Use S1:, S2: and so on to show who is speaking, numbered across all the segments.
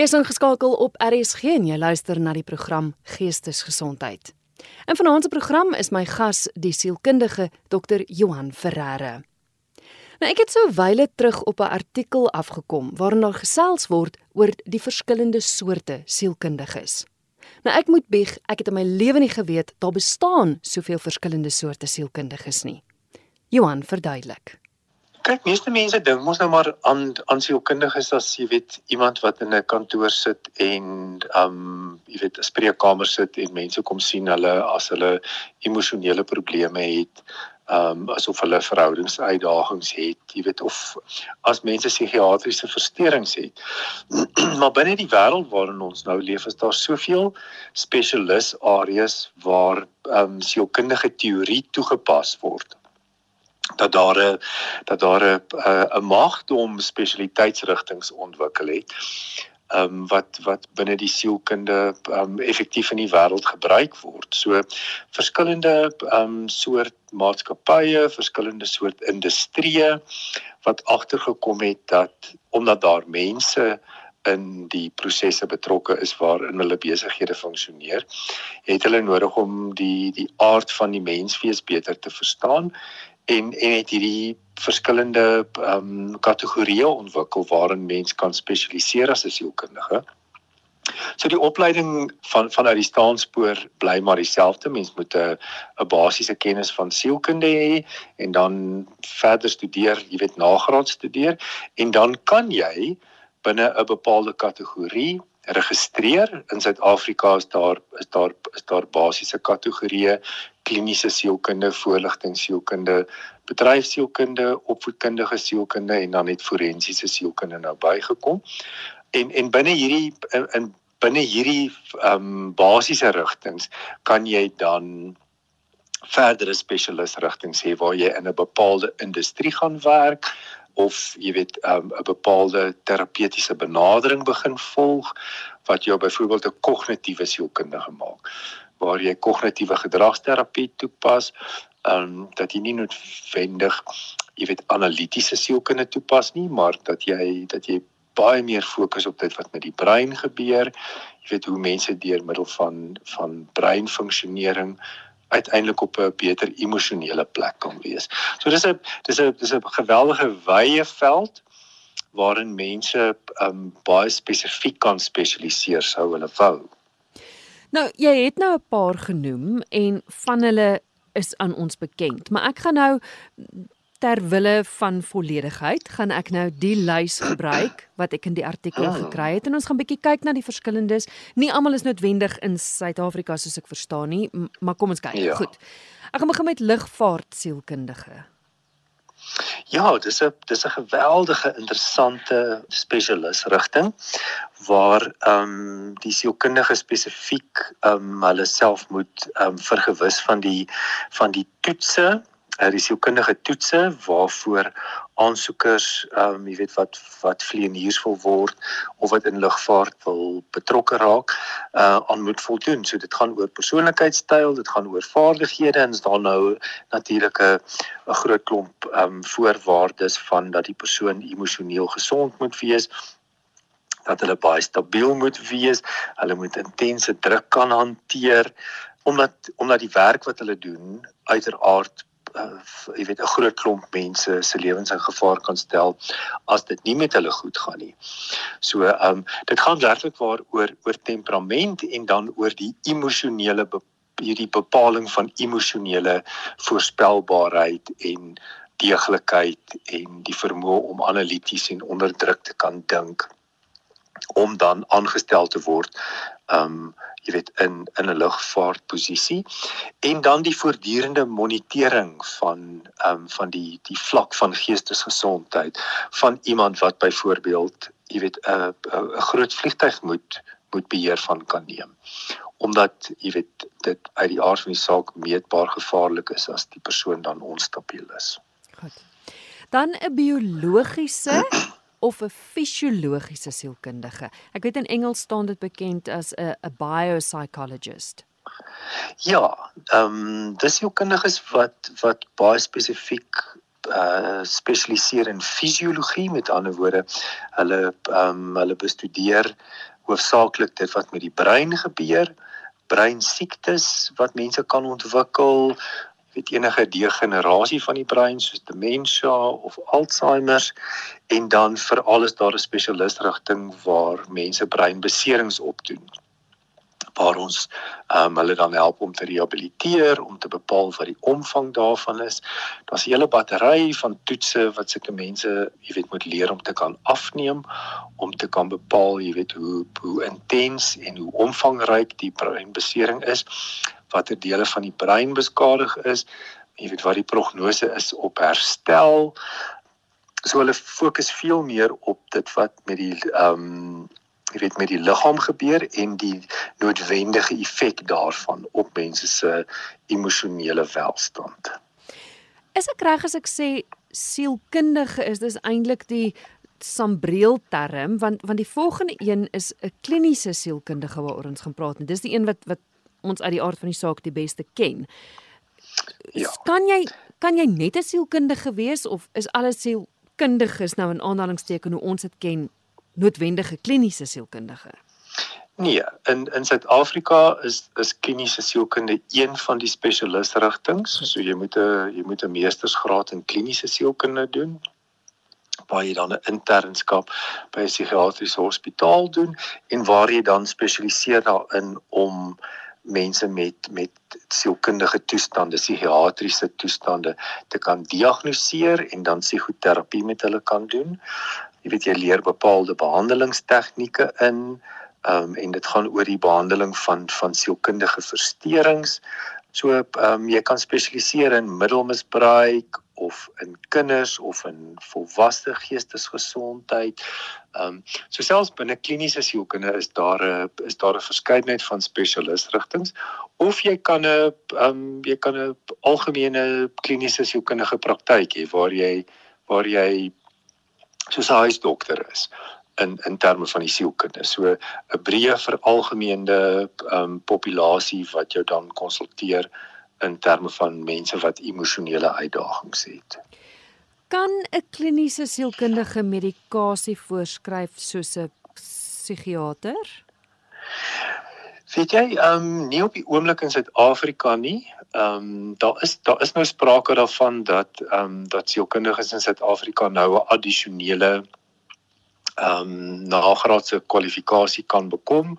S1: Jy is ingeskakel op RSG en jy luister na die program Geestesgesondheid. In vanaand se program is my gas die sielkundige Dr. Johan Ferreira. Nou ek het so wyle terug op 'n artikel afgekom waarin daar gesels word oor die verskillende soorte sielkundiges. Nou ek moet bieg, ek het in my lewe nie geweet daar bestaan soveel verskillende soorte sielkundiges nie. Johan verduidelik.
S2: Kyk, meeste mense dink mos nou maar aan aan sielkundiges as jy weet iemand wat in 'n kantoor sit en um jy weet 'n spreekkamer sit en mense kom sien hulle as hulle emosionele probleme het, um asof hulle verhoudingsuitdagings het, jy weet of as mense psigiatriese versteurings het. maar binne die wêreld waarin ons nou leef, is daar soveel spesialis areas waar um sielkundige teorie toegepas word dat daar 'n dat daar 'n 'n magdom spesialiteitsrigtinge ontwikkel het. Ehm um, wat wat binne die sielkunde ehm um, effektief in die wêreld gebruik word. So verskillende ehm um, soort maatskappye, verskillende soort industrieë wat agtergekom het dat omdat daar mense in die prosesse betrokke is waarin hulle besighede funksioneer, het hulle nodig om die die aard van die menswees beter te verstaan en en het hierdie verskillende ehm um, kategorieë ontwikkel waarin mens kan spesialiseer as 'n sielkundige. So die opleiding van vanuit die staanspoor bly maar dieselfde. Mens moet 'n 'n basiese kennis van sielkunde hê en dan verder studeer, jy weet nagraad studeer en dan kan jy binne 'n bepaalde kategorie registreer. In Suid-Afrika is daar is daar is daar basiese kategorieë kliniese sielkunde, voorligtingsielkunde, bedryfsielkunde, opvoedkundige sielkunde en dan net forensiese sielkunde nou bygekom. En en binne hierdie in, in binne hierdie ehm um, basiese rigtings kan jy dan verdere spesialis rigtings hê waar jy in 'n bepaalde industrie gaan werk of jy weet um, 'n um, bepaalde terapeutiese benadering begin volg wat jou byvoorbeeld 'n kognitiewe sielkundige maak waar jy kognitiewe gedragsterapie toepas um dat jy nie noodwendig jy weet analitiese sielkunde toepas nie maar dat jy dat jy baie meer fokus op dit wat met die brein gebeur jy weet hoe mense deur middel van van breinfunksionering uiteindelik op 'n beter emosionele plek kan wees. So dis 'n dis 'n dis 'n geweldige wye veld waarin mense um, baie spesifiek kan spesialiseer sou hulle wou.
S1: Nou, jy het nou 'n paar genoem en van hulle is aan ons bekend, maar ek gaan nou ter wille van volledigheid gaan ek nou die lys gebruik wat ek in die artikel oh. gekry het en ons gaan bietjie kyk na die verskillendes. Nie almal is noodwendig in Suid-Afrika soos ek verstaan nie, maar kom ons kyk. Ja. Goed. Ek gaan begin met lugvaart sielkundige.
S2: Ja, dis 'n dis 'n geweldige interessante spesialis rigting waar ehm um, die sielkundige spesifiek ehm um, hulle self moet ehm um, vergewis van die van die toetse uh, die sielkundige toetse waarvoor aansoekers ehm um, jy weet wat wat vlieëniers wil word of wat in lugvaart wil betrokke raak uh aan moet voldoen. So dit gaan oor persoonlikheidstyl, dit gaan oor vaardighede en is daar nou natuurlik 'n 'n groot klomp ehm um, voorwaardes van dat die persoon emosioneel gesond moet wees dat hulle baie stabiel moet wees. Hulle moet intense druk kan hanteer omdat omdat die werk wat hulle doen uiteraard jy weet 'n groot klomp mense se lewens in gevaar kan stel as dit nie met hulle goed gaan nie. So ehm um, dit gaan werklik waar oor oor temperament en dan oor die emosionele hierdie bepaling van emosionele voorspelbaarheid en deeglikheid en die vermoë om analities en onder druk te kan dink om dan aangestel te word um jy weet in in 'n lugvaartposisie en dan die voortdurende monitering van um van die die vlak van geestesgesondheid van iemand wat byvoorbeeld jy weet 'n 'n groot vliegtyg moet moet beheer van kan neem omdat jy weet dit uit die aard van die saak meetbaar gevaarlik is as die persoon dan onstabiel is.
S1: Goed. Dan 'n biologiese of 'n fisiologiese sielkundige. Ek weet in Engels staan dit bekend as 'n 'n biopsychologist.
S2: Ja, ehm um, dis sielkundiges wat wat baie spesifiek uh spesialiseer in fisiologie met ander woorde hulle ehm um, hulle bestudeer hoofsaaklik dit wat met die brein gebeur breinsiektes wat mense kan ontwikkel weet enige degenerasie van die brein soos demensie of Alzheimer en dan veral is daar 'n spesialisrigting waar mense breinbeserings opdoen waar ons um, hulle dan help om te rehabiliteer, om te bepaal wat die omvang daarvan is. Daar's 'n hele battery van toetse wat sulke mense, jy weet, moet leer om te kan afneem, om te kan bepaal, jy weet, hoe hoe intens en hoe omvangryk die breinbesering is, watter dele van die brein beskadig is, jy weet wat die prognose is op herstel. So hulle fokus veel meer op dit wat met die ehm um, jy weet met die liggaam gebeur en die noodwendige effek daarvan op mense se emosionele welstand.
S1: Is ek reg as ek sê sielkundige is dis eintlik die sambreel term want want die volgende een is 'n kliniese sielkundige waaroor ons gaan praat en dis die een wat wat ons uit die aard van die saak die beste ken. Ja. Kan jy kan jy net 'n sielkundige wees of is alles sielkundiges nou in aanhalingsteken hoe ons dit ken noodwendige kliniese sielkundige?
S2: Nee, in in Suid-Afrika is is kliniese sielkunde een van die spesialisrigtinge. So jy moet 'n jy moet 'n meestersgraad in kliniese sielkunde doen waar jy dan 'n internskap by 'n psigiatriese hospitaal doen en waar jy dan spesialiseer daarin om mense met met sielkundige toestande, psigiatriese toestande te kan diagnoseer en dan psigoterapie met hulle kan doen jy weet jy leer bepaalde behandelingstegnieke in um, en dit gaan oor die behandeling van van sielkundige versteurings. So ehm um, jy kan spesialiseer in middelmisbruik of in kinders of in volwasse geestesgesondheid. Ehm um, so selfs binne kliniese sielkunde is daar 'n is daar 'n verskeidenheid van spesialisrigtinge of jy kan 'n ehm um, jy kan 'n algemene kliniese sielkundige praktyk hê waar jy waar jy soos 'n huisdokter is in in terme van die sielkunde. So 'n breë veralgemeende um populasie wat jou dan konsulteer in terme van mense wat emosionele uitdagings het.
S1: Kan 'n kliniese sielkundige medikasie voorskryf soos 'n psigiater?
S2: Weet jy, ehm um, nie op die oomblik in Suid-Afrika nie. Ehm um, daar is daar is nou sprake daarvan dat ehm um, dat sielkundiges in Suid-Afrika nou 'n addisionele ehm um, nagraadse kwalifikasie kan bekom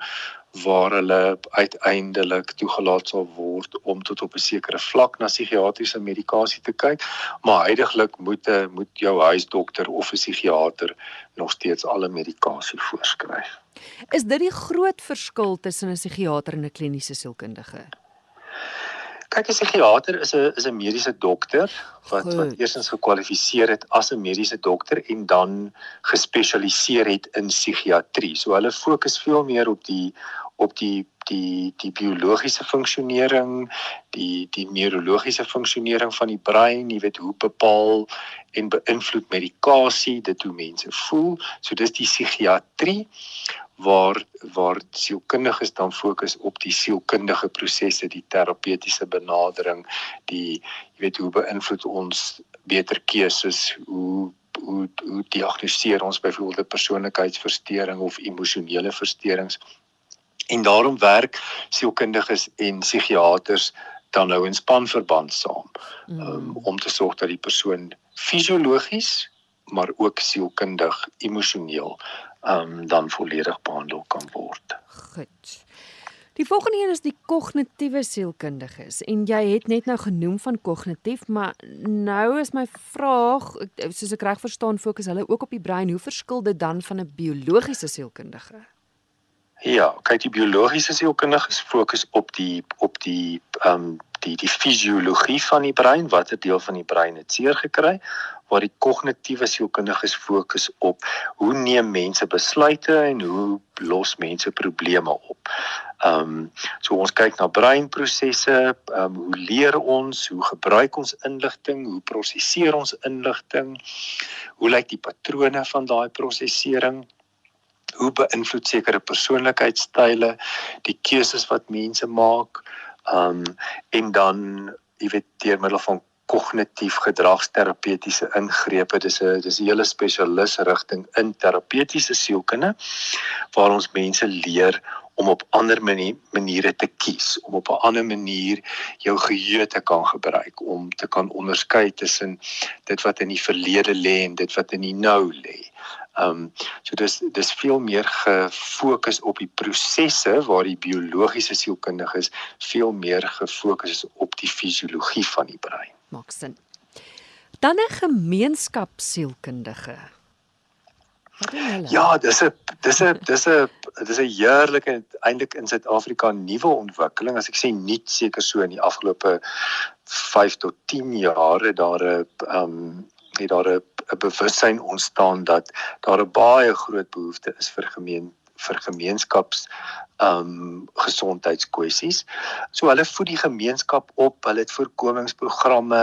S2: waar hulle uiteindelik toegelaat sal word om tot op 'n sekere vlak na psigiatriese medikasie te kyk, maar heidaglik moet 'n moet jou huisdokter of 'n psigiater nog steeds alle medikasie voorskryf.
S1: Is dit die groot verskil tussen 'n psigiater en 'n kliniese sielkundige?
S2: Kyk, 'n psigiater is 'n is 'n mediese dokter wat Goed. wat eersins gekwalifiseer het as 'n mediese dokter en dan gespesialiseer het in psigiatrie. So hulle fokus veel meer op die op die die die biologiese funksionering, die die neurologiese funksionering van die brein, jy weet hoe bepaal en beïnvloed medikasie dit hoe mense voel. So dis die psigiatrie waar waar sielkundiges dan fokus op die sielkundige prosesse, die terapeutiese benadering, die jy weet hoe beïnvloed ons beter keuses, hoe hoe hoe diagnoseer ons byvoorbeeld 'n persoonlikheidsversteuring of emosionele versteurings. En daarom werk sielkundiges en psigiaters dan nou in spanverband saam um, om te sorg dat die persoon fisiologies maar ook sielkundig emosioneel um, dan volledig behandel kan word.
S1: Goed. Die volgende een is die kognitiewe sielkundiges en jy het net nou genoem van kognitief, maar nou is my vraag, soos ek reg verstaan, fokus hulle ook op die brein. Hoe verskil dit dan van 'n biologiese sielkundige?
S2: Ja, kyk die biologiese sielkundiges fokus op die op die ehm um, die die fisiologie van die brein, watter deel van die brein het seer gekry, waar die kognitiewe sielkundiges fokus op hoe neem mense besluite en hoe los mense probleme op. Ehm um, so ons kyk na breinprosesse, ehm um, hoe leer ons, hoe gebruik ons inligting, hoe prosesseer ons inligting, hoe lyk die patrone van daai prosesering? Hoe beïnvloed sekere persoonlikheidstye die keuses wat mense maak? Um en dan jy weet deur middel van kognitief gedragsterapeutiese ingrepe. Dis 'n dis 'n hele spesialis rigting in terapeutiese sielkunde waar ons mense leer om op ander maniere te kies, om op 'n ander manier jou geheue te kan gebruik om te kan onderskei tussen dit wat in die verlede lê en dit wat in die nou lê. Ehm um, so dis dis veel meer gefokus op die prosesse waar die biologiese sielkundiges veel meer gefokus is op die fisiologie van die brein.
S1: Maak sin. Dan 'n gemeenskapssielkundige.
S2: Ja, dis 'n dis 'n dis 'n dis 'n heerlike eintlik in Suid-Afrika nuwe ontwikkeling. As ek sê nuut seker so in die afgelope 5 tot 10 jaar het daar 'n ehm um, het daar 'n 'n bewussyn ontstaan dat daar 'n baie groot behoefte is vir gemeen vir gemeenskaps um, gesondheidskwessies. So hulle voed die gemeenskap op, hulle het voorkomingsprogramme,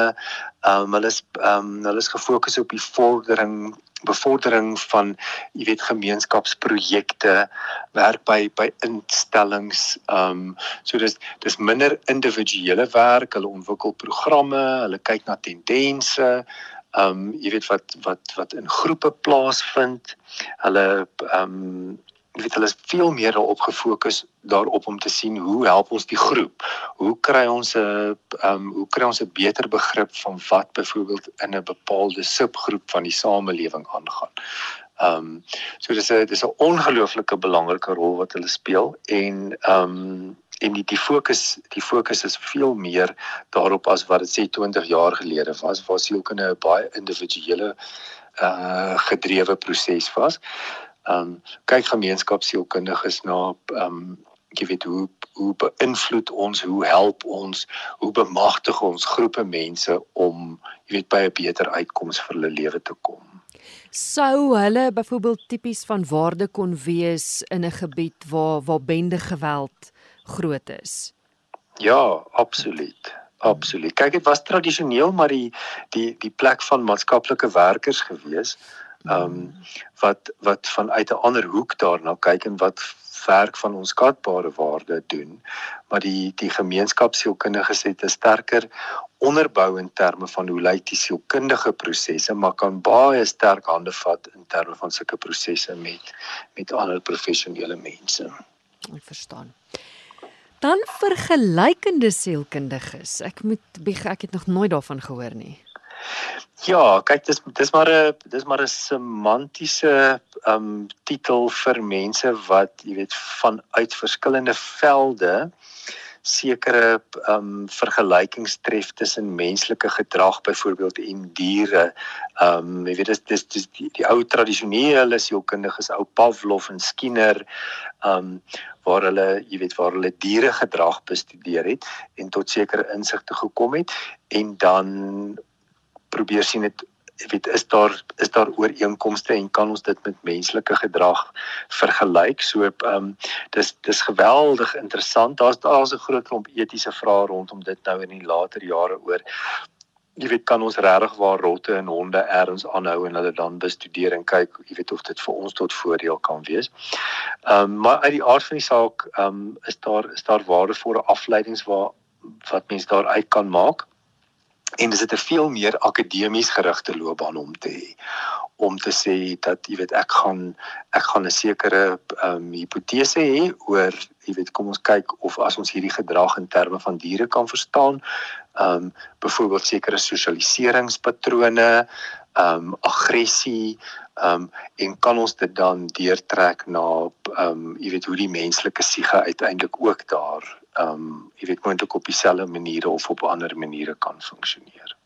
S2: um, hulle is um, hulle is gefokus op die vordering bevordering van jy weet gemeenskapsprojekte werk by by instellings um, so dis dis minder individuele werk hulle ontwikkel programme hulle kyk na tendense ehm um, jy weet wat wat wat in groepe plaasvind. Hulle ehm um, jy weet hulle is veel meer daarop gefokus daarop om te sien hoe help ons die groep? Hoe kry ons 'n ehm um, hoe kry ons 'n beter begrip van wat byvoorbeeld in 'n bepaalde subgroep van die samelewing aangaan? Ehm um, so dis 'n dis 'n ongelooflike belangrike rol wat hulle speel en ehm um, en die die fokus die fokus is veel meer daarop as wat dit sê 20 jaar gelede was waar sielkunde 'n baie individuele uh gedrewe proses was. Um kyk gemeenskapsielkundiges na um jy weet hoe hoe beïnvloed ons, hoe help ons, hoe bemagtig ons groepe mense om jy weet by 'n beter uitkoms vir hulle lewe te kom.
S1: Sou hulle byvoorbeeld tipies van waarde kon wees in 'n gebied waar waar bende geweld groot is.
S2: Ja, absoluut. Absoluut. Kyk, dit was tradisioneel maar die die die plek van maatskaplike werkers gewees. Ehm um, wat wat vanuit 'n ander hoek daarna kyk en wat werk van ons skatbare waarde doen. Maar die die gemeenskapsielkundiges het 'n sterker onderbou in terme van hoe lyk die sielkundige prosesse, maar kan baie sterk hande vat in terme van sulke prosesse met met ander professionele mense.
S1: Ek verstaan dan vergelykende sielkundiges. Ek moet ek het nog nooit daarvan gehoor nie.
S2: Ja, kyk dis dis maar 'n dis maar 'n semantiese um titel vir mense wat jy weet vanuit verskillende velde sekere um vergelykings tref tussen menslike gedrag byvoorbeeld en diere. Um jy weet dis dis, dis die, die ou tradisionele sielkundiges ou Pavlov en Skinner um waar hulle, jy weet, waar hulle diere gedrag bestudeer het en tot sekere insigte gekom het en dan probeer sien dit weet is daar is daar ooreenkomste en kan ons dit met menslike gedrag vergelyk so ehm um, dis dis geweldig interessant daar's daar's 'n groot klomp etiese vrae rondom dit nou in die later jare oor jy weet kan ons regtig waar rotte en honde ergens aanhou en hulle dan bestudeer en kyk jy weet of dit vir ons tot voordeel kan wees. Ehm um, maar uit die aard van die saak ehm um, is daar is daar waardevolle afleidings waar wat mense daar uit kan maak. En dis dit 'n veel meer akademies gerigte loopbaan om te hê? Om te sê dat jy weet ek gaan ek gaan 'n sekere ehm um, hipotese hê oor jy weet kom ons kyk of as ons hierdie gedrag in terme van diere kan verstaan. Ehm um, byvoorbeeld sekere sosialiseringspatrone, ehm um, aggressie, ehm um, en kan ons dit dan deurtrek na ehm um, jy weet hoe die menslike siege uiteindelik ook daar ehm um, jy weet moontlik op dieselfde maniere of op ander maniere kan funksioneer.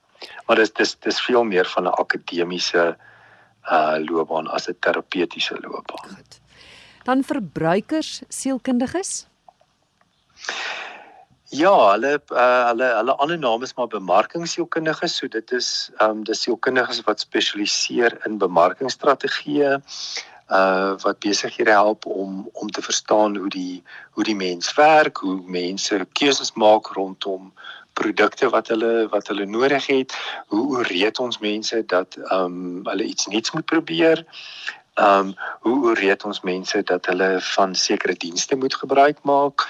S2: Maar dis dis dis veel meer van 'n akademiese uh loopbaan as 'n terapeutiese loopbaan. Goed.
S1: Dan verbruikers sielkundiges?
S2: Ja, hulle uh, hulle hulle ander naam is maar bemarkingsielkundiges. So dit is ehm um, dis sielkundiges wat spesialiseer in bemarkingstrategieë uh wat besighede help om om te verstaan hoe die hoe die mens werk, hoe mense keuses maak rondom produkte wat hulle wat hulle nodig het. Hoe hoe reed ons mense dat ehm um, hulle iets nuuts moet probeer? Ehm um, hoe hoe reed ons mense dat hulle van sekere dienste moet gebruik maak?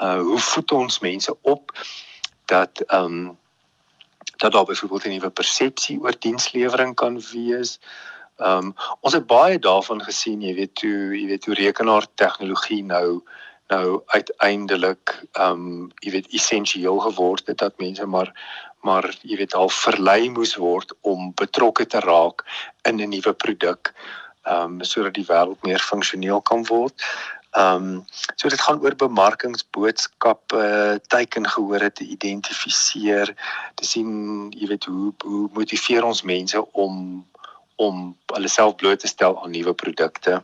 S2: Uh hoe voed ons mense op dat ehm um, dat daar byvoorbeeld 'n nuwe persepsie oor dienslewering kan wees. Ehm um, ons het baie daarvan gesien, jy weet, hoe jy weet hoe rekenaar tegnologie nou nou uiteindelik ehm um, jy weet essensieel geword het dat mense maar maar jy weet al verlei moes word om betrokke te raak in 'n nuwe produk ehm um, sodat die wêreld meer funksioneel kan word. Ehm um, so dit gaan oor bemarkingsboodskappe, teikengehoor te identifiseer, te sien jy weet hoe hoe motiveer ons mense om om hulle self bloot te stel aan nuwe produkte.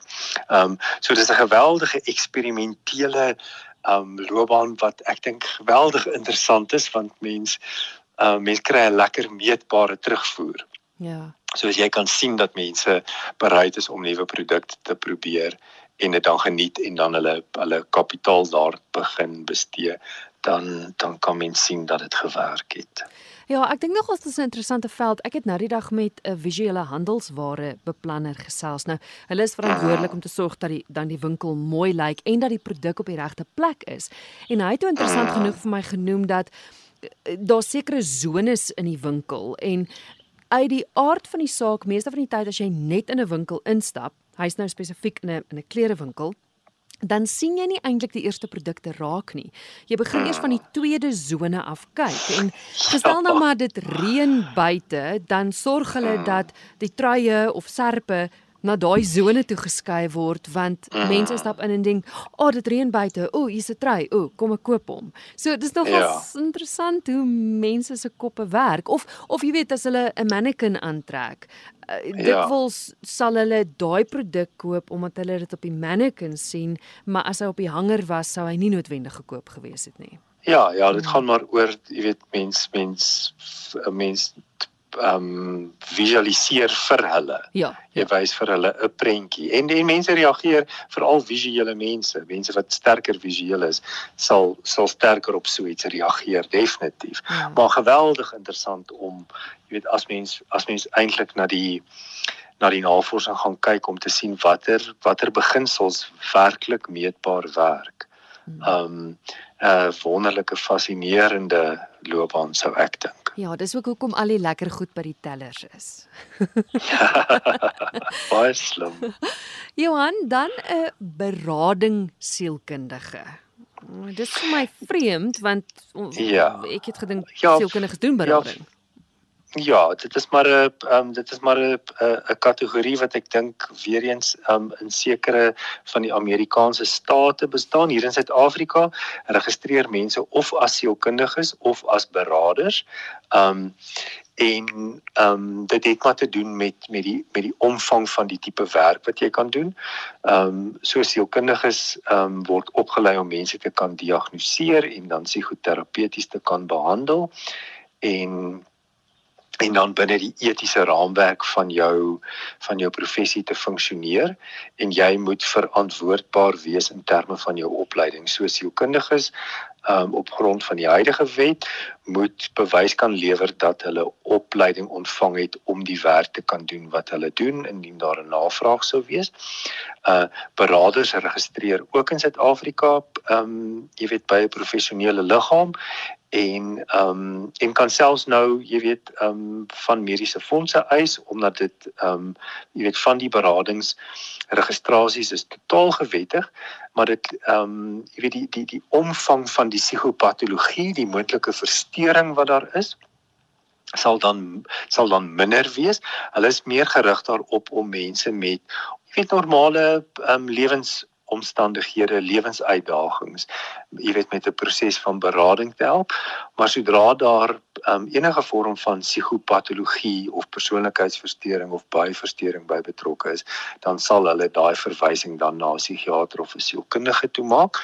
S2: Ehm um, so dis 'n geweldige eksperimentele ehm um, loopbaan wat ek dink geweldig interessant is want mens uh mense kry 'n lekker meetbare terugvoer.
S1: Ja.
S2: So as jy kan sien dat mense bereid is om nuwe produkte te probeer en dit dan geniet en dan hulle hulle kapitaal daar begin bestee, dan dan kan mens sien dat dit gewerk het.
S1: Ja, ek dink nog ons is 'n interessante veld. Ek het nou die dag met 'n visuele handelsware beplanner gesels. Nou, hulle is verantwoordelik om te sorg dat die dan die winkel mooi lyk en dat die produk op die regte plek is. En hy het toe interessant genoeg vir my genoem dat eh, daar sekere zones in die winkel en uit die aard van die saak, meeste van die tyd as jy net in 'n winkel instap, hy's nou spesifiek in 'n in 'n klerewinkel, dan sien jy nie eintlik die eerste produkte raak nie. Jy begin eers van die tweede sone af kyk en gestel nou maar dit reën buite, dan sorg hulle dat die truie of serpe na daai sone toe geskei word want mm. mense stap in en dink, "O, oh, dit reën buite. O, hier's 'n trui. O, kom ek koop hom." So dis nogal ja. interessant hoe mense se koppe werk of of jy weet as hulle 'n mannequin aantrek, uh, dit ja. wil sal hulle daai produk koop omdat hulle dit op die mannequin sien, maar as hy op die hanger was, sou hy nie noodwendig gekoop gewees het nie.
S2: Ja, ja, dit mm. gaan maar oor, jy weet, mens mens 'n mens ehm um, visualiseer vir hulle.
S1: Ja.
S2: Jy wys vir hulle 'n prentjie. En die mense reageer, veral visuele mense, mense wat sterker visueel is, sal sal sterker op so iets reageer definitief. Ja. Maar geweldig interessant om jy weet as mens as mens eintlik na die na die navorsing gaan kyk om te sien watter watter beginsels werklik meetbaar werk. Hmm. Ehm um, 'n uh, wonderlike fascinerende loopbaan sou ek dink.
S1: Ja, dis ook hoekom al die lekker goed by die tellers is.
S2: Baie slim.
S1: Johan, dan 'n berading sielkundige. Dis vir my vreemd want ja, ek het gedink ja, sielkundiges doen berading. Ja,
S2: Ja, dit is maar 'n um, dit is maar 'n 'n kategorie wat ek dink weer eens um, in sekere van die Amerikaanse state bestaan hier in Suid-Afrika registreer mense of as sielkundiges of as beraders. Um en um dit het maar te doen met met die met die omvang van die tipe werk wat jy kan doen. Um so sielkundiges um word opgelei om mense te kan diagnoseer en dan psigoterapeuties te kan behandel en en dan binne die etiese raamwerk van jou van jou professie te funksioneer en jy moet verantwoordbaar wees in terme van jou opleiding soos sielkundiges um, op grond van die huidige wet moet bewys kan lewer dat hulle opleiding ontvang het om die werk te kan doen wat hulle doen indien daar 'n navraag sou wees. Uh beraders registreer ook in Suid-Afrika, ehm um, jy weet by 'n professionele liggaam en ehm um, en kan selfs nou jy weet ehm um, van mediese fondse eis omdat dit ehm um, jy weet van die beradings registrasies is totaal gewettig maar dit ehm um, jy weet die die die omvang van die psigopatologie die moontlike verstoring wat daar is sal dan sal dan minder wees. Hulle is meer gerig daarop om mense met jy weet normale ehm um, lewens omstandighede, lewensuitdagings, jy weet met 'n proses van berading te help, maar sodra daar um, enige vorm van psigopatologie of persoonlikheidsversteuring of byversteuring by betrokke is, dan sal hulle daai verwysing dan na 'n psigiater of 'n sielkundige toe maak.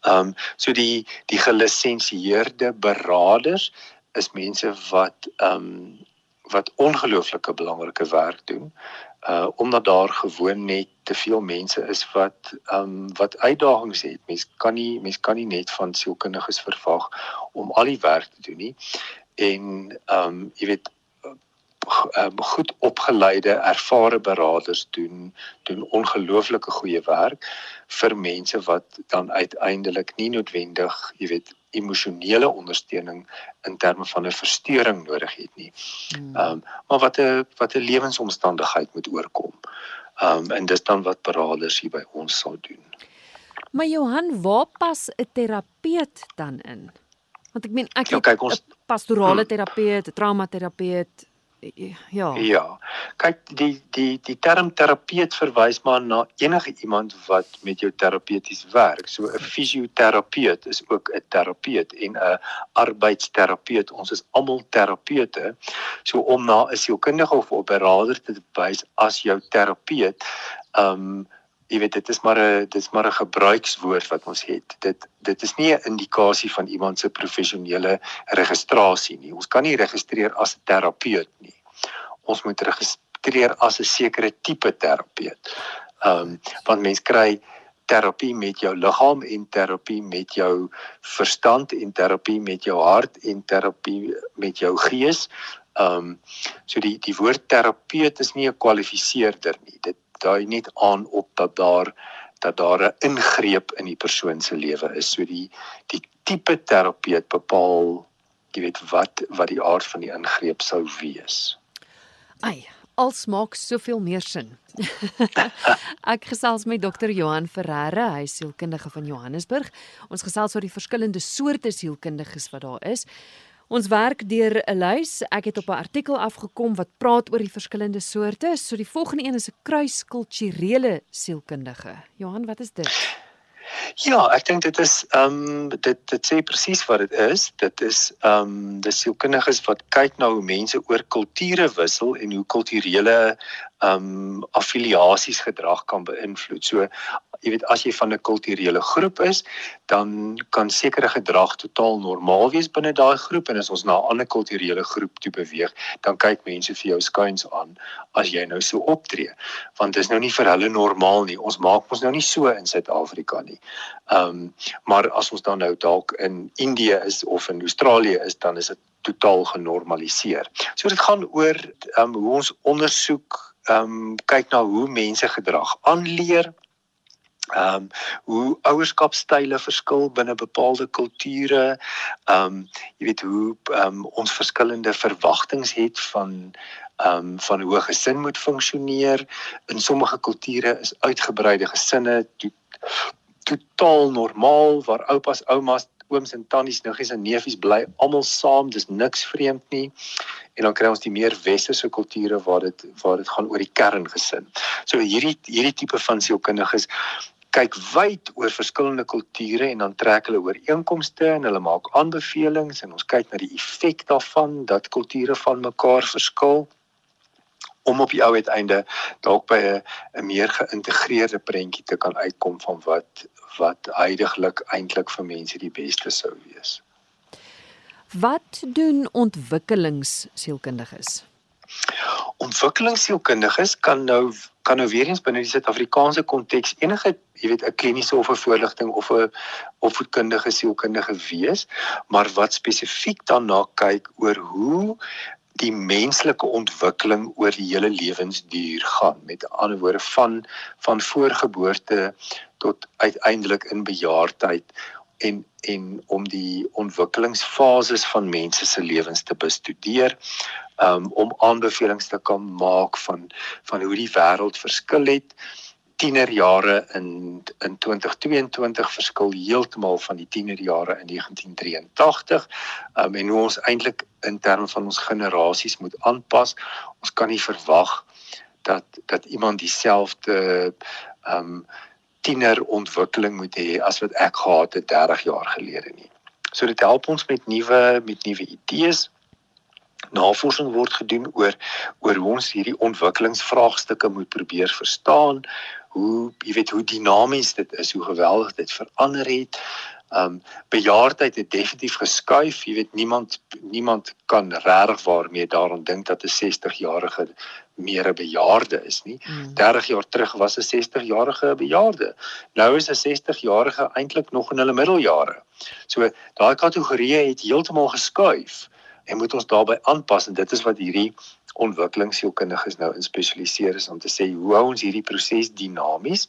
S2: Ehm um, so die die gelisensieerde beraders is mense wat ehm um, wat ongelooflike belangrike werk doen uh omdat daar gewoon net te veel mense is wat ehm um, wat uitdagings het. Mens kan nie mens kan nie net van sielkundiges verwag om al die werk te doen nie. En ehm um, jy weet um, goed opgeleide ervare beraders doen doen ongelooflike goeie werk vir mense wat dan uiteindelik nie noodwendig, jy weet, emosionele ondersteuning in terme van 'n verstoring nodig het nie.
S1: Hmm.
S2: Ehm um, maar wat 'n wat 'n lewensomstandigheid moet oorkom. Ehm um, en dis dan wat beraders hier by ons sal doen.
S1: Maar Johan, waar pas 'n terapeut dan in? Want ek meen ek
S2: Ja, kyk, ons-
S1: pastorale
S2: Hmm.
S1: terapeut, 'n traumaterapeut. Ja.
S2: Ja. Kyk, die die die term terapeut verwys maar na enige iemand wat met jou terapeuties werk. So 'n fisioterapeut is ook 'n terapeut en 'n arbeidsterapeut. Ons is almal terapeute. So om na 'n sielkundige of 'n beraader te wys as jou terapeut, ehm um, jy weet dit is maar 'n dit is maar 'n gebruikswoord wat ons het. Dit dit is nie 'n indikasie van iemand se professionele registrasie nie. Ons kan nie registreer as 'n terapeut nie. Ons moet registreer as 'n sekere tipe terapeut. Ehm um, want mens kry terapie met jou liggaam en terapie met jou verstand en terapie met jou hart en terapie met jou gees. Ehm um, so die die woord terapeut is nie 'n kwalifiseerder nie. Dit dui net aan op dat daar dat daar 'n ingreep in die persoon se lewe is. So die die tipe terapeut bepaal jy weet wat wat die aard van die ingreep sou wees.
S1: Ai, als maak soveel meer sin. ek gesels met dokter Johan Ferreira, hy is sielkundige van Johannesburg. Ons gesels oor die verskillende soorte sielkundiges wat daar is. Ons werk deur 'n lys. Ek het op 'n artikel afgekom wat praat oor die verskillende soorte. So die volgende een is 'n kruiskulturele sielkundige. Johan, wat is dit?
S2: Ja, ek dink dit is ehm um, dit dit sê presies wat dit is. Dit is ehm um, dis sielkundiges wat kyk na hoe mense oor kulture wissel en hoe kulturele ehm um, affiliasies gedrag kan beïnvloed. So jy weet as jy van 'n kulturele groep is, dan kan sekere gedrag totaal normaal wees binne daai groep en as ons na 'n ander kulturele groep toe beweeg, dan kyk mense vir jou skuins aan as jy nou so optree. Want dis nou nie vir hulle normaal nie. Ons maak ons nou nie so in Suid-Afrika nie. Ehm um, maar as ons dan nou dalk in Indië is of in Australië is, dan is dit totaal genormaliseer. So dit gaan oor ehm um, hoe ons ondersoek ehm um, kyk na hoe mense gedrag aanleer ehm um, hoe ouerskapstyle verskil binne bepaalde kulture. Ehm um, jy weet hoe ehm um, ons verskillende verwagtinge het van ehm um, van hoe 'n gesin moet funksioneer. In sommige kulture is uitgebreide gesinne to totaal normaal waar oupas, oumas, ooms en tannies, niggies en neefies bly almal saam, dis niks vreemd nie. En dan kry ons die meer westerse kulture waar dit waar dit gaan oor die kerngesin. So hierdie hierdie tipe van sielkundiges kyk wyd oor verskillende kulture en dan trek hulle ooreenkomste en hulle maak aanbevelings en ons kyk na die effek daarvan dat kulture van mekaar verskil om op die ou uiteinde dalk by 'n 'n meer geïntegreerde prentjie te kan uitkom van wat wat heidaglik eintlik vir mense die beste sou wees.
S1: Wat doen ontwikkelingssielkundiges?
S2: Ontwikkelingssielkundiges kan nou kan nou weer eens binne die Suid-Afrikaanse konteks enige, jy weet, 'n kliniese of 'n voorligting of 'n opvoedkundige sielkundige wees, maar wat spesifiek daarna kyk oor hoe die menslike ontwikkeling oor die hele lewensduur gaan. Met ander woorde van van voorgeboorte tot uiteindelik in bejaardheid en en om die ontwikkelingsfases van mense se lewens te bestudeer um, om aanbevelings te kan maak van van hoe die wêreld verskil het. Tienerjare in in 2022 verskil heeltemal van die tienerjare in 1983 um, en hoe ons eintlik in terme van ons generasies moet aanpas. Ons kan nie verwag dat dat iemand dieselfde ehm um, tienerontwikkeling moet hê as wat ek gehad het 30 jaar gelede nie. So dit help ons met nuwe met nuwe idees. Navorsing word gedoen oor oor hoe ons hierdie ontwikkelingsvraagstukke moet probeer verstaan, hoe jy weet hoe dinamies dit is, hoe geweldig dit verander het. Um bejaardheid het definitief geskuif. Jy weet niemand niemand kan regtig waarmee daaraan dink dat 'n 60-jarige meer 'n bejaarde is nie.
S1: Hmm.
S2: 30 jaar terug was 'n 60-jarige 'n bejaarde. Nou is 'n 60-jarige eintlik nog in hulle middeljare. So daai kategorieë het heeltemal geskuif en moet ons daarbey aanpas en dit is wat hierdie ontwikkelingssielkundiges nou in spesialiseer is om te sê hoe hou ons hierdie proses dinamies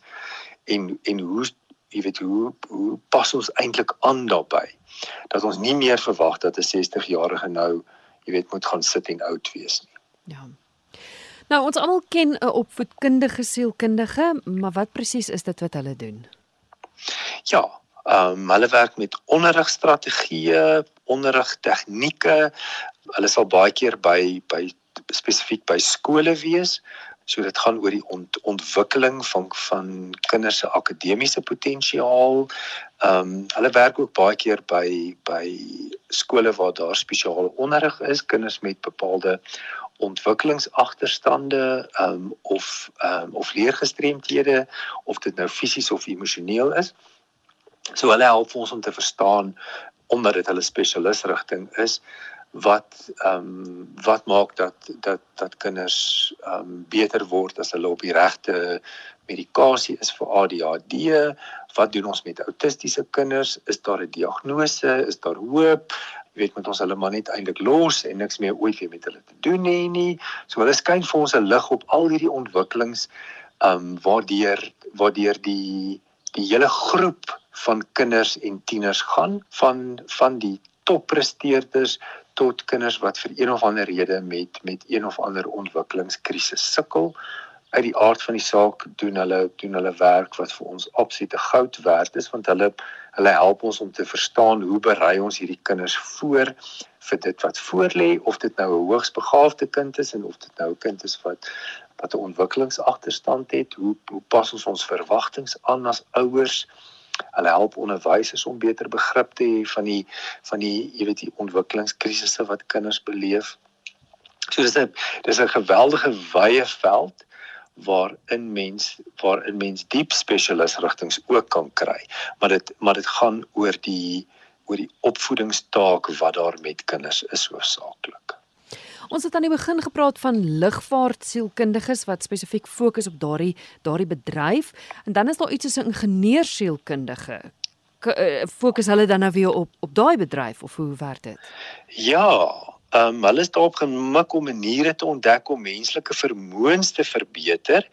S2: en en hoe jy weet hoe hoe pas ons eintlik aan daarbey dat ons nie meer verwag dat 'n 60-jarige nou jy weet moet gaan sit en oud wees nie.
S1: Ja. Nou ons almal ken 'n opvoedkundige sielkundige, maar wat presies is dit wat hulle doen?
S2: Ja, ehm um, hulle werk met onderrigstrategieë, onderrigtegnieke. Hulle sal baie keer by by spesifiek by skole wees. So dit gaan oor die ont, ontwikkeling van van kinders se akademiese potensiaal. Ehm um, hulle werk ook baie keer by by skole waar daar spesiale onderrig is, kinders met bepaalde ontwikkelingsagterstande ehm um, of ehm um, of leergestremthede of dit nou fisies of emosioneel is. So hulle help ons om te verstaan omdat dit hulle spesialisrigting is wat ehm um, wat maak dat dat dat kinders ehm um, beter word as hulle op die regte medikasie is vir ADHD wat doen ons met autistiese kinders? Is daar 'n diagnose? Is daar hoop? Jy weet met ons hulle maar net eintlik los en niks meer ooit weer met hulle te doen hê nie. So hulle skyn vir ons 'n lig op al hierdie ontwikkelings ehm um, waardeur waardeur die die hele groep van kinders en tieners gaan van van die toppresteerders tot kinders wat vir een of ander rede met met een of ander ontwikkelingskrisis sukkel. Uit die aard van die saak doen hulle doen hulle werk wat vir ons absolute goud werd is want hulle hulle help ons om te verstaan hoe berei ons hierdie kinders voor vir dit wat voorlê of dit nou 'n hoogsbegaafde kind is en of dit nou 'n kind is wat wat 'n ontwikkelingsagterstand het, hoe hoe pas ons ons verwagtinge aan as ouers? Hulle help onderwysers om beter begrip te hê van die van die jy weet die ontwikkelingskrisisse wat kinders beleef. So dis 'n dis 'n geweldige wye veld waarin mens waarin mens diep spesialisrigtings ook kan kry. Maar dit maar dit gaan oor die oor die opvoedingstaak wat daar met kinders is hoofsaaklik.
S1: Ons het aan die begin gepraat van lugvaartsielkundiges wat spesifiek fokus op daardie daardie bedryf en dan is daar iets soos 'n ingenieursielkundige. Eh, fokus hulle dan nou weer op op daai bedryf of hoe werk dit?
S2: Ja, Ehm um, hulle is daarop gemik om maniere te ontdek om menslike vermoëns te verbeter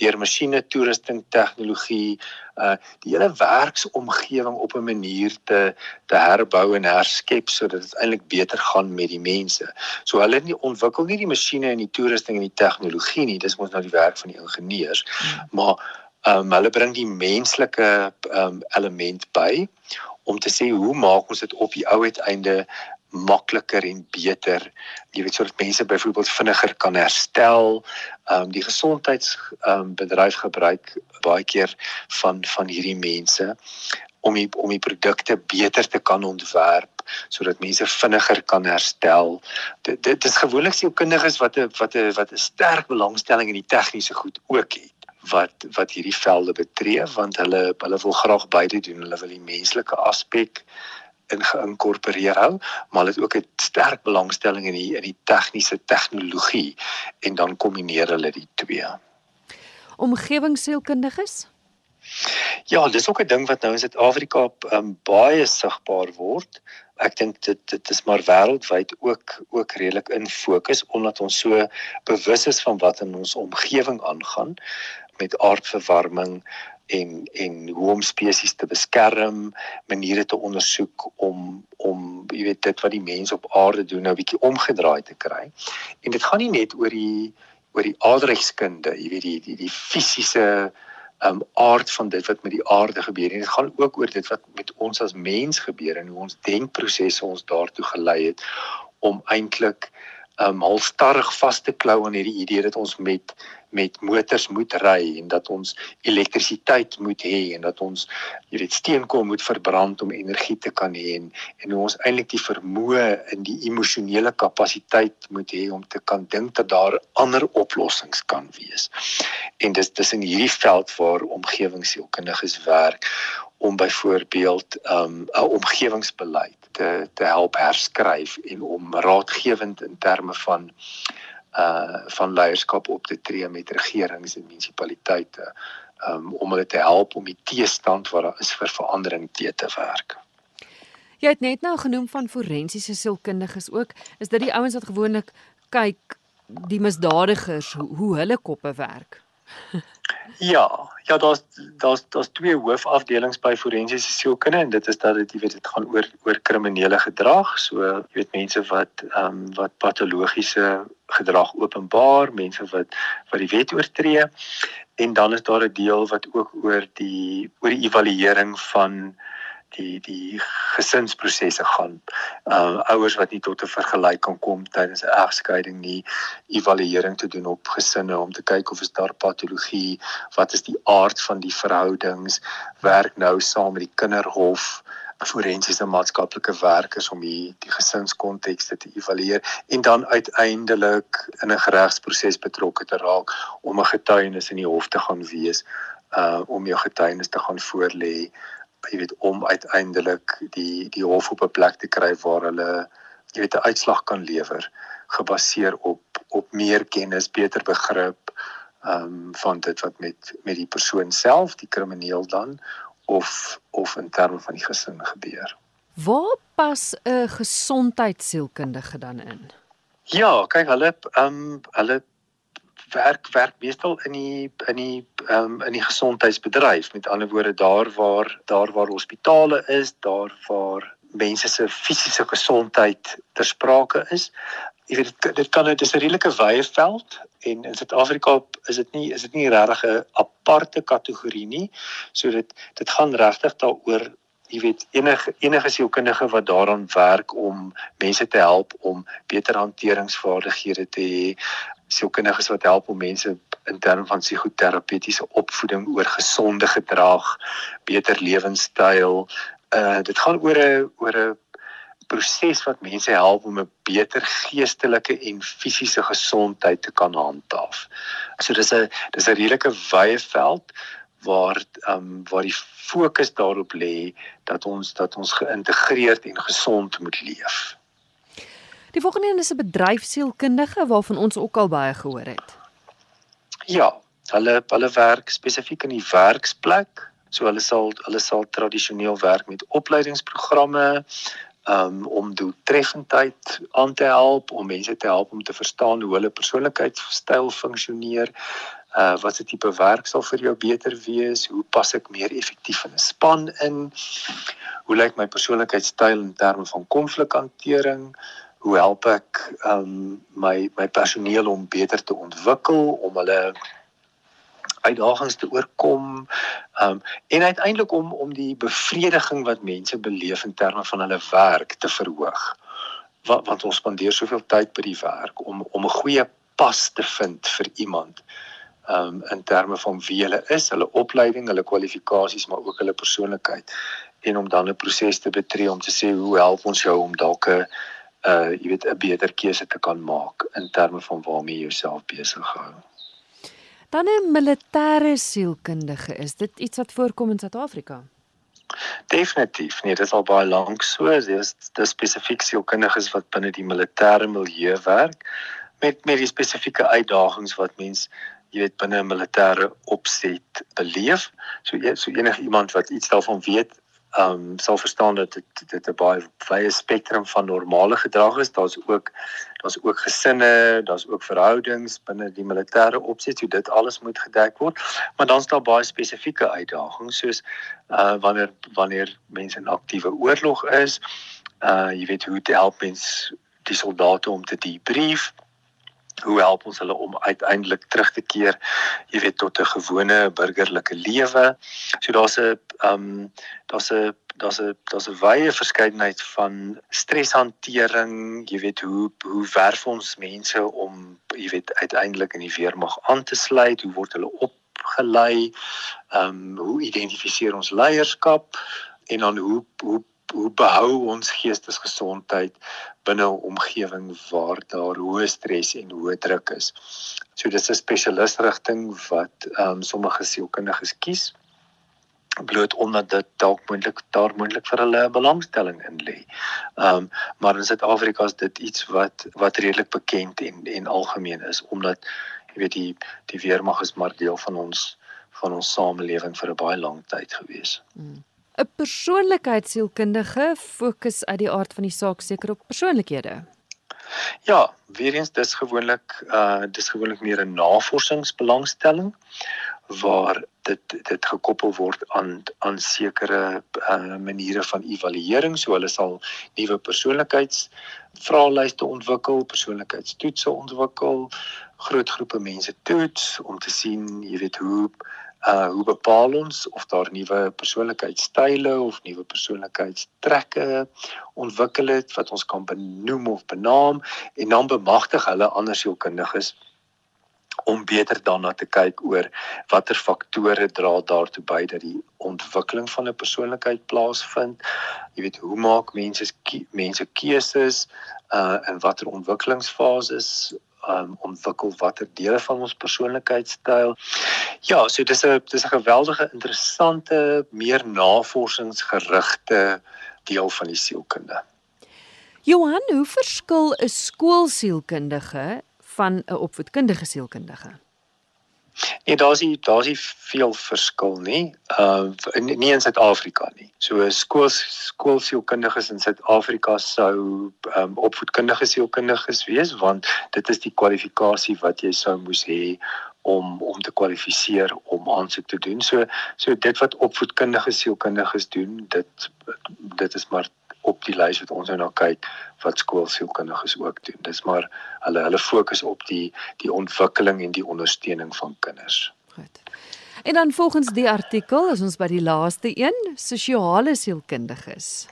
S2: deur masjiene toerusting tegnologie uh die hele werksomgewing op 'n manier te te herbou en herskep sodat dit eintlik beter gaan met die mense. So hulle nie ontwikkel nie die masjiene en die toerusting en die tegnologie nie, dis mos nou die werk van die ingenieurs. Hmm. Maar ehm um, hulle bring die menslike ehm um, element by om te sê hoe maak ons dit op die ou uiteinde makliker en beter. Jy weet sodat mense byvoorbeeld vinniger kan herstel. Ehm um, die gesondheids ehm um, bedryf gebruik baie keer van van hierdie mense om die, om die produkte beter te kan ontwerp sodat mense vinniger kan herstel. Dit dit is gewoonlik sielkundiges wat 'n wat 'n wat 'n sterk belangstelling in die tegniese goed ook het wat wat hierdie velde betree want hulle hulle wil graag beide doen. Hulle wil die menslike aspek in geïnkorporeer hou, maar hulle het ook 'n sterk belangstelling in die in die tegniese tegnologie en dan kombineer hulle die twee.
S1: Omgewingssielkundiges?
S2: Ja, dis ook 'n ding wat nou in Suid-Afrika um, baie sigbaar word. Ek dink dit dit is maar wêreldwyd ook ook redelik in fokus omdat ons so bewus is van wat in ons omgewing aangaan met aardverwarming, en en hoe om spesies te beskerm, maniere te ondersoek om om jy weet dit wat die mense op aarde doen nou bietjie omgedraai te kry. En dit gaan nie net oor die oor die aardrykskunde, jy weet die die die fisiese um aard van dit wat met die aarde gebeur en dit gaan ook oor dit wat met ons as mens gebeur en hoe ons denkprosesse ons daartoe gelei het om eintlik um halstarrig vas te klou aan hierdie idee dat ons met met motors moet ry en dat ons elektrisiteit moet hê en dat ons jy weet steenkool moet verbrand om energie te kan hê en en hoe ons eintlik die vermoë in die emosionele kapasiteit moet hê om te kan dink dat daar ander oplossings kan wees. En dis dis in hierdie veld waar omgewingssielkundiges werk om byvoorbeeld um, 'n um, omgewingsbeleid te te help herskryf en om raadgewend in terme van uh van leierskap op te tree met regerings en munisipaliteite um, om hulle te help om die teestand wat daar is vir verandering te te werk.
S1: Jy het net nou genoem van forensiese sielkundiges ook. Is dit die ouens wat gewoonlik kyk die misdadigers hoe, hoe hulle koppe werk?
S2: Ja, ja, daar's daar's daar's twee hoofafdelings by forensiese sielkunde en dit is dat dit jy weet dit gaan oor oor kriminele gedrag. So jy weet mense wat ehm um, wat patologiese gedrag openbaar, mense wat wat die wet oortree en dan is daar 'n deel wat ook oor die oor die evaluering van die die gesinsprosesse gaan. Uh ouers wat nie tot 'n vergelyk kan kom tydens 'n egskeiding nie, evaluering te doen op gesinne om te kyk of is daar patologie, wat is die aard van die verhoudings, werk nou saam met die kinderhof forensiese maatskaplike werkers om die die gesinskontekste te evalueer en dan uiteindelik in 'n regsproses betrokke te raak om 'n getuienis in die hof te gaan wees uh om jou getuienis te gaan voorlê jy weet om uiteindelik die die hof op 'n plek te kry waar hulle jy weet 'n uitslag kan lewer gebaseer op op meer kennis, beter begrip ehm um, van dit wat met met die persoon self, die krimineel dan of of in terme van die gesin gebeur.
S1: Waar pas 'n gesondheidsielkundige dan in?
S2: Ja, kyk hulle ehm um, hulle werk werk meestal in die in die um, in die gesondheidsbedryf. Met ander woorde daar waar daar waar hospitale is, daar waar mense se fisiese gesondheid ter sprake is. Jy weet dit, dit kan dit is 'n redelike wye veld en in Suid-Afrika is dit nie is dit nie regtig 'n aparte kategorie nie. So dit dit gaan regtig daaroor jy weet enige enige sielkundige wat daaraan werk om mense te help om beter hanteringsvaardighede te hê sielkundiges wat help om mense in terme van psigoterapeutiese opvoeding oor gesonde gedrag, beter lewenstyl. Uh dit gaan oor 'n oor 'n proses wat mense help om 'n beter geestelike en fisiese gesondheid te kan handhaaf. So dis 'n dis 'n redelike wye veld waar ehm um, waar die fokus daarop lê dat ons dat ons geïntegreerd en gesond moet leef.
S1: Die volgende een is 'n bedryfsielkundige waarvan ons ook al baie gehoor het.
S2: Ja, hulle hulle werk spesifiek in die werksplek. So hulle sal hulle sal tradisioneel werk met opleidingsprogramme um, om doeltreffendheid aan te help om mense te help om te verstaan hoe hulle persoonlikheidstyl funksioneer. Uh wat se tipe werk sal vir jou beter wees? Hoe pas ek meer effektief in 'n span in? Hoe lyk my persoonlikheidstyl in terme van konflikhantering? Hoe help ek um my my personeel om beter te ontwikkel om hulle uitdagings te oorkom um en uiteindelik om om die bevrediging wat mense beleef in terme van hulle werk te verhoog. Want, want ons spandeer soveel tyd by die werk om om 'n goeie pas te vind vir iemand um in terme van wie hulle is, hulle opleiding, hulle kwalifikasies, maar ook hulle persoonlikheid. En om dan 'n proses te betree om te sê hoe help ons jou om dalk 'n uh jy weet 'n beter keuse te kan maak in terme van waarmee jy jouself besig hou.
S1: Dan 'n militêre sielkundige, is dit iets wat voorkom in Suid-Afrika?
S2: Definitief. Nee, dit is al baie lank so. Dis dis spesifiek sielkundiges wat binne die militêre milieu werk met met die spesifieke uitdagings wat mens jy weet binne 'n militêre opset beleef. So so enige iemand wat iets daarvan weet, ehm um, sal verstaan dat dit dit 'n baie wye spektrum van normale gedrag is. Daar's ook daar's ook gesinne, daar's ook verhoudings binne die militêre opset, so dit alles moet gedek word. Maar dan's daar baie spesifieke uitdagings soos uh wanneer wanneer mense in aktiewe oorlog is, uh jy weet hoe te help mens die soldate om te debrief hoe help ons hulle om uiteindelik terug te keer jy weet tot 'n gewone burgerlike lewe. So daar's 'n ehm um, daar's 'n daar's 'n daar's 'n wye verskeidenheid van streshantering, jy weet hoe hoe werf ons mense om jy weet uiteindelik in die weermag aan te sluit, hoe word hulle opgelei? Ehm um, hoe identifiseer ons leierskap en dan hoe hoe hoe behou ons geestesgesondheid binne 'n omgewing waar daar hoë stres en hoë druk is. So dis 'n spesialisrigting wat ehm um, sommige sielkundiges kies bloot omdat dit dalk moontlik daar moontlik vir hulle belangstelling in lê. Ehm um, maar in Suid-Afrika is dit iets wat wat redelik bekend en en algemeen is omdat jy weet die die weermag is maar deel van ons van ons samelewing vir 'n baie lang tyd gewees. Hmm.
S1: 'n persoonlikheidsielkundige fokus uit die aard van die saak seker op persoonlikhede.
S2: Ja, weer eens dis gewoonlik uh dis gewoonlik meer 'n navorsingsbelangstelling waar dit dit gekoppel word aan aan sekere uh, maniere van evaluering so hulle sal nuwe persoonlikheidsvraelyste ontwikkel, persoonlikheidstoetse ontwikkel, groot groepe mense toets om te sien, jy weet hoe uh hoe bepaal ons of daar nuwe persoonlikheidstyle of nuwe persoonlikheidstrekke ontwikkel het wat ons kan benoem of benaam en dan bemagtig hulle ander sielkundiges om beter daarna te kyk oor watter faktore dra daartoe by dat die ontwikkeling van 'n persoonlikheid plaasvind. Jy weet, hoe maak mense mense keuses uh in watter ontwikkelingsfases um ontwikkel watter dele van ons persoonlikheidstyl. Ja, so dis 'n dis 'n geweldige interessante, meer navorsingsgerigte deel van die sielkunde.
S1: Johan, hoe verskil 'n skoolsielkundige van 'n opvoedkundige sielkundige?
S2: Nee, daar's nie daar's nie veel verskil nie. Uh, nie in Suid-Afrika nie. So skool skoolsielkundiges in Suid-Afrika sou um, opvoedkundige sielkundiges wees want dit is die kwalifikasie wat jy sou moes hê om om te kwalifiseer om aansoek te doen. So so dit wat opvoedkundige sielkundiges doen, dit dit is maar op die lys wat ons nou na kyk wat skoolsielkundiges ook doen. Dis maar hulle hulle fokus op die die ontwikkeling en die ondersteuning van kinders.
S1: Goed. En dan volgens die artikel is ons by die laaste een, sosiale sielkundiges.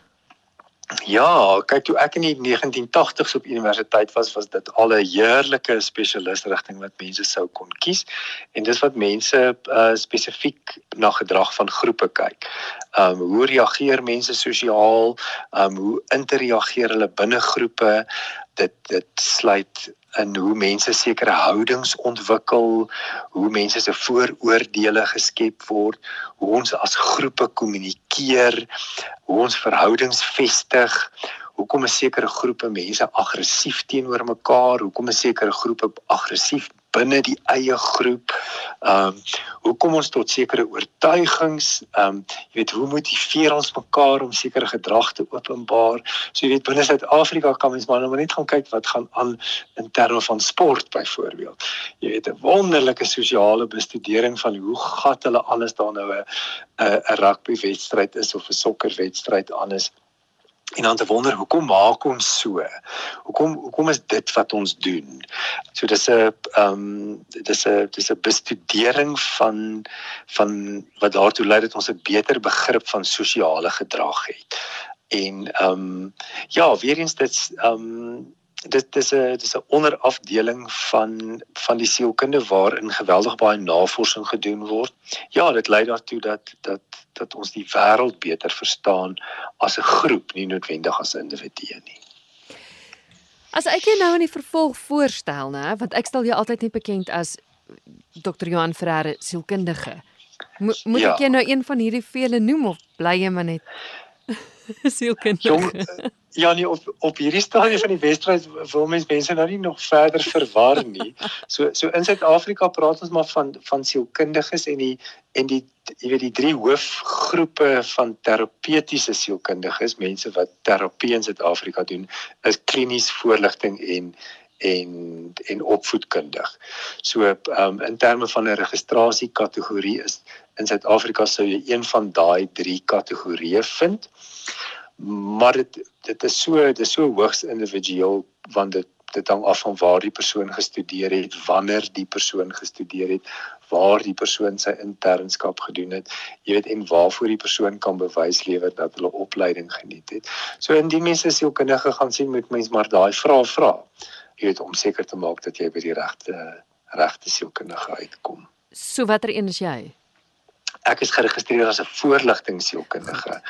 S2: Ja, kyk toe ek in die 1980s op universiteit was, was dit al 'n heerlike spesialisrigting wat mense sou kon kies. En dis wat mense uh, spesifiek na gedrag van groepe kyk. Um hoe reageer mense sosiaal? Um hoe interageer hulle binne groepe? Dit dit sluit in hoe mense sekere houdings ontwikkel, hoe mense se vooroordeele geskep word, hoe ons as groepe kommunikeer, hoe ons verhoudings vestig, hoekom 'n sekere groepe mense aggressief teenoor mekaar, hoekom 'n sekere groepe aggressief binne die eie groep. Ehm um, hoe kom ons tot sekere oortuigings? Ehm um, jy weet hoe motiveer ons mekaar om sekere gedrag te openbaar? So jy weet binne Suid-Afrika kan mens maar net gaan kyk wat gaan aan in terme van sport byvoorbeeld. Jy weet 'n wonderlike sosiale bestudering van hoe gat hulle alles daar nou 'n 'n rugby wedstryd is of 'n sokker wedstryd aan is en dan te wonder hoekom maak ons so? Hoekom hoekom is dit wat ons doen? So dis 'n ehm um, dis 'n dis 'n bestudering van van wat daartoe lei dat ons 'n beter begrip van sosiale gedrag het. En ehm um, ja, weer eens dit ehm um, dit dis 'n dis 'n onderafdeling van van die sielkunde waarin geweldig baie navorsing gedoen word. Ja, dit lei daartoe dat dat dat ons die wêreld beter verstaan as 'n groep, nie noodwendig as 'n individu nie.
S1: As ek jou nou in die vervolg voorstel, né, want ek stel jou altyd net bekend as Dr. Johan Ferreira sielkundige. Mo moet ja. ek jou nou een van hierdie vele noem of bly jy maar net sielkundige? Jong,
S2: Ja nee op op hierdie stadium van die wedstryd wil mens mense nou nie nog verder verwar nie. So so in Suid-Afrika praat ons maar van van sielkundiges en die en die jy weet die drie hoofgroepe van terapeutiese sielkundiges, mense wat terapie in Suid-Afrika doen, is klinies voorligting en en en opvoedkundig. So um, in terme van 'n registrasiekategorie is in Suid-Afrika sou jy een van daai drie kategorieë vind maar dit dit is so dit is so hoogs individueel want dit dit hang af van waar die persoon gestudeer het, wanneer die persoon gestudeer het, waar die persoon sy internskap gedoen het, jy weet en waarvoor die persoon kan bewys lewer dat hulle opleiding geniet het. So indien mense sielkundige gaan sien, moet mens maar daai vrae vra. Jy weet om seker te maak dat jy by die regte regte sielkundige uitkom.
S1: So watter een is jy?
S2: Ek is geregistreer as 'n voorligtingsielkundige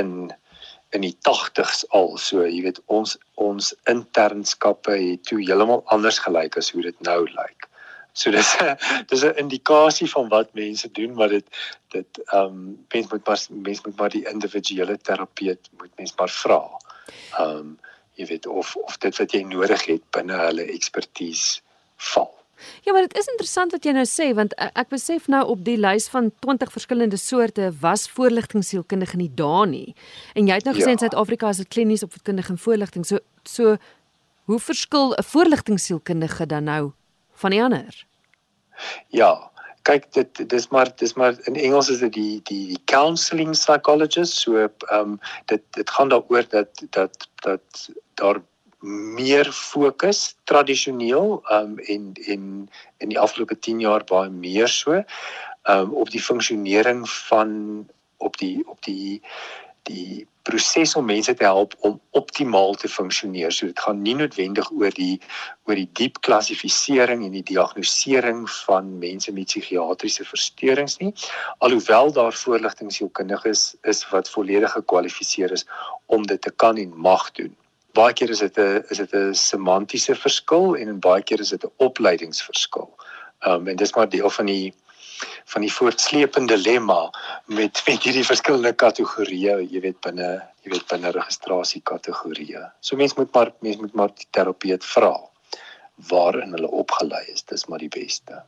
S2: in in die 80s al so jy weet ons ons internskappe het toe heeltemal anders gelyk as hoe dit nou lyk. So dis dis 'n indikasie van wat mense doen maar dit dit ehm um, mens moet maar mens moet maar die individuele terapeut moet mens maar vra. Ehm um, jy weet of of dit wat jy nodig het binne hulle ekspertise val.
S1: Ja, maar dit is interessant wat jy nou sê want ek, ek besef nou op die lys van 20 verskillende soorte was voorligtingsielkundige nie daar nie. En jy het nou gesê ja. in Suid-Afrika is dit klinies opvoedkundige en voorligting. So so Hoe verskil 'n voorligtingsielkundige dan nou van die ander?
S2: Ja, kyk dit dis maar dis maar in Engels is dit die die die counselling psychologist so ehm um, dit dit gaan daaroor dat dat dat daar meer fokus tradisioneel um, en en in die afgelope 10 jaar baie meer so um, op die funksionering van op die op die die proses om mense te help om optimaal te funksioneer. So dit gaan nie noodwendig oor die oor die diep klassifisering en die diagnostisering van mense met psigiatriese versteurings nie, alhoewel daar voorligtingsielkundiges is, is wat volledig gekwalifiseer is om dit te kan en mag doen. Baie keer is dit 'n is dit 'n semantiese verskil en baie keer is dit 'n opleidingsverskil. Ehm um, en dis maar deel van die van die voortsleepende lemma met met hierdie verskillende kategorieë, jy weet binne jy weet binne registrasie kategorieë. So mense moet maar mense moet maar die terapeut vra waarin hulle opgelei is, dis maar die beste.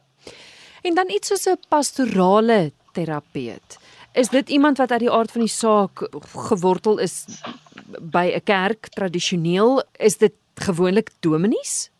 S1: En dan iets soos 'n pastorale terapeut. Is dit iemand wat uit die aard van die saak gewortel is by 'n kerk tradisioneel? Is dit gewoonlik dominees?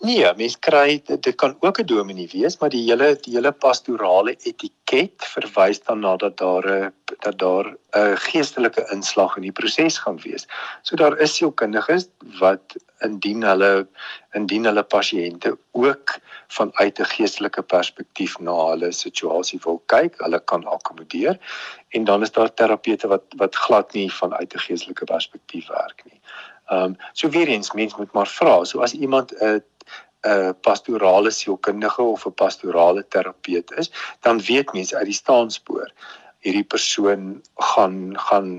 S2: Nee, mens kry dit kan ook 'n dominee wees, maar die hele die hele pastorale etiket verwys dan na dat daar 'n dat daar 'n geestelike inslag in die proses gaan wees. So daar is sielkundiges wat indien hulle indien hulle pasiënte ook vanuit 'n geestelike perspektief na hulle situasie wil kyk, hulle kan akkommodeer en dan is daar terapeute wat wat glad nie vanuit 'n geestelike perspektief werk nie. Ehm um, so weer eens mens moet maar vra. So as iemand 'n uh, 'n pastorale sielkundige of 'n pastorale terapeut is, dan weet mense uit die staanspoor hierdie persoon gaan gaan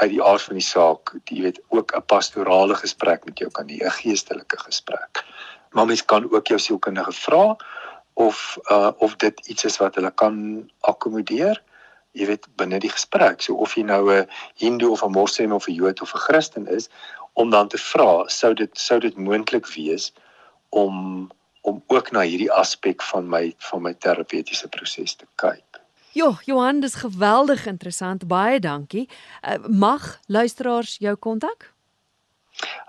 S2: uit die aard van die saak, jy weet, ook 'n pastorale gesprek met jou kan hê, 'n geestelike gesprek. Maar mens kan ook jou sielkundige vra of uh of dit iets is wat hulle kan akkommodeer jy weet binne die gesprek so of jy nou 'n hindoe of 'n moslem of 'n jood of 'n christen is om dan te vra sou dit sou dit moontlik wees om om ook na hierdie aspek van my van my terapeutiese proses te kyk.
S1: Jo, Johan, dis geweldig interessant. Baie dankie. Uh, mag luisteraars jou kontak?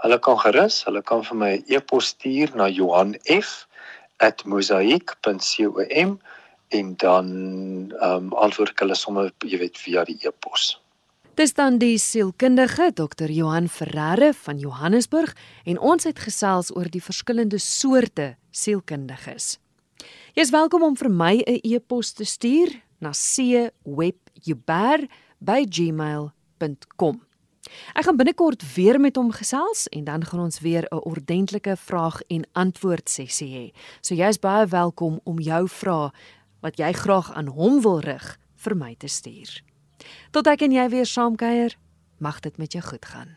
S2: Hulle kan gerus, hulle kan vir my e-pos stuur na johanf@mosaik.com en dan ehm um, antwoord ek hulle sommer jy weet via die e-pos.
S1: Dis dan die sielkundige Dr. Johan Ferreira van Johannesburg en ons het gesels oor die verskillende soorte sielkundiges. Jy is welkom om vir my 'n e-pos te stuur na cwebjuber@gmail.com. Ek gaan binnekort weer met hom gesels en dan gaan ons weer 'n ordentlike vraag en antwoord sessie hê. So jy's baie welkom om jou vrae wat jy graag aan hom wil rig vir my te stuur. Tot ek en jy weer saamkuier, mag dit met jou goed gaan.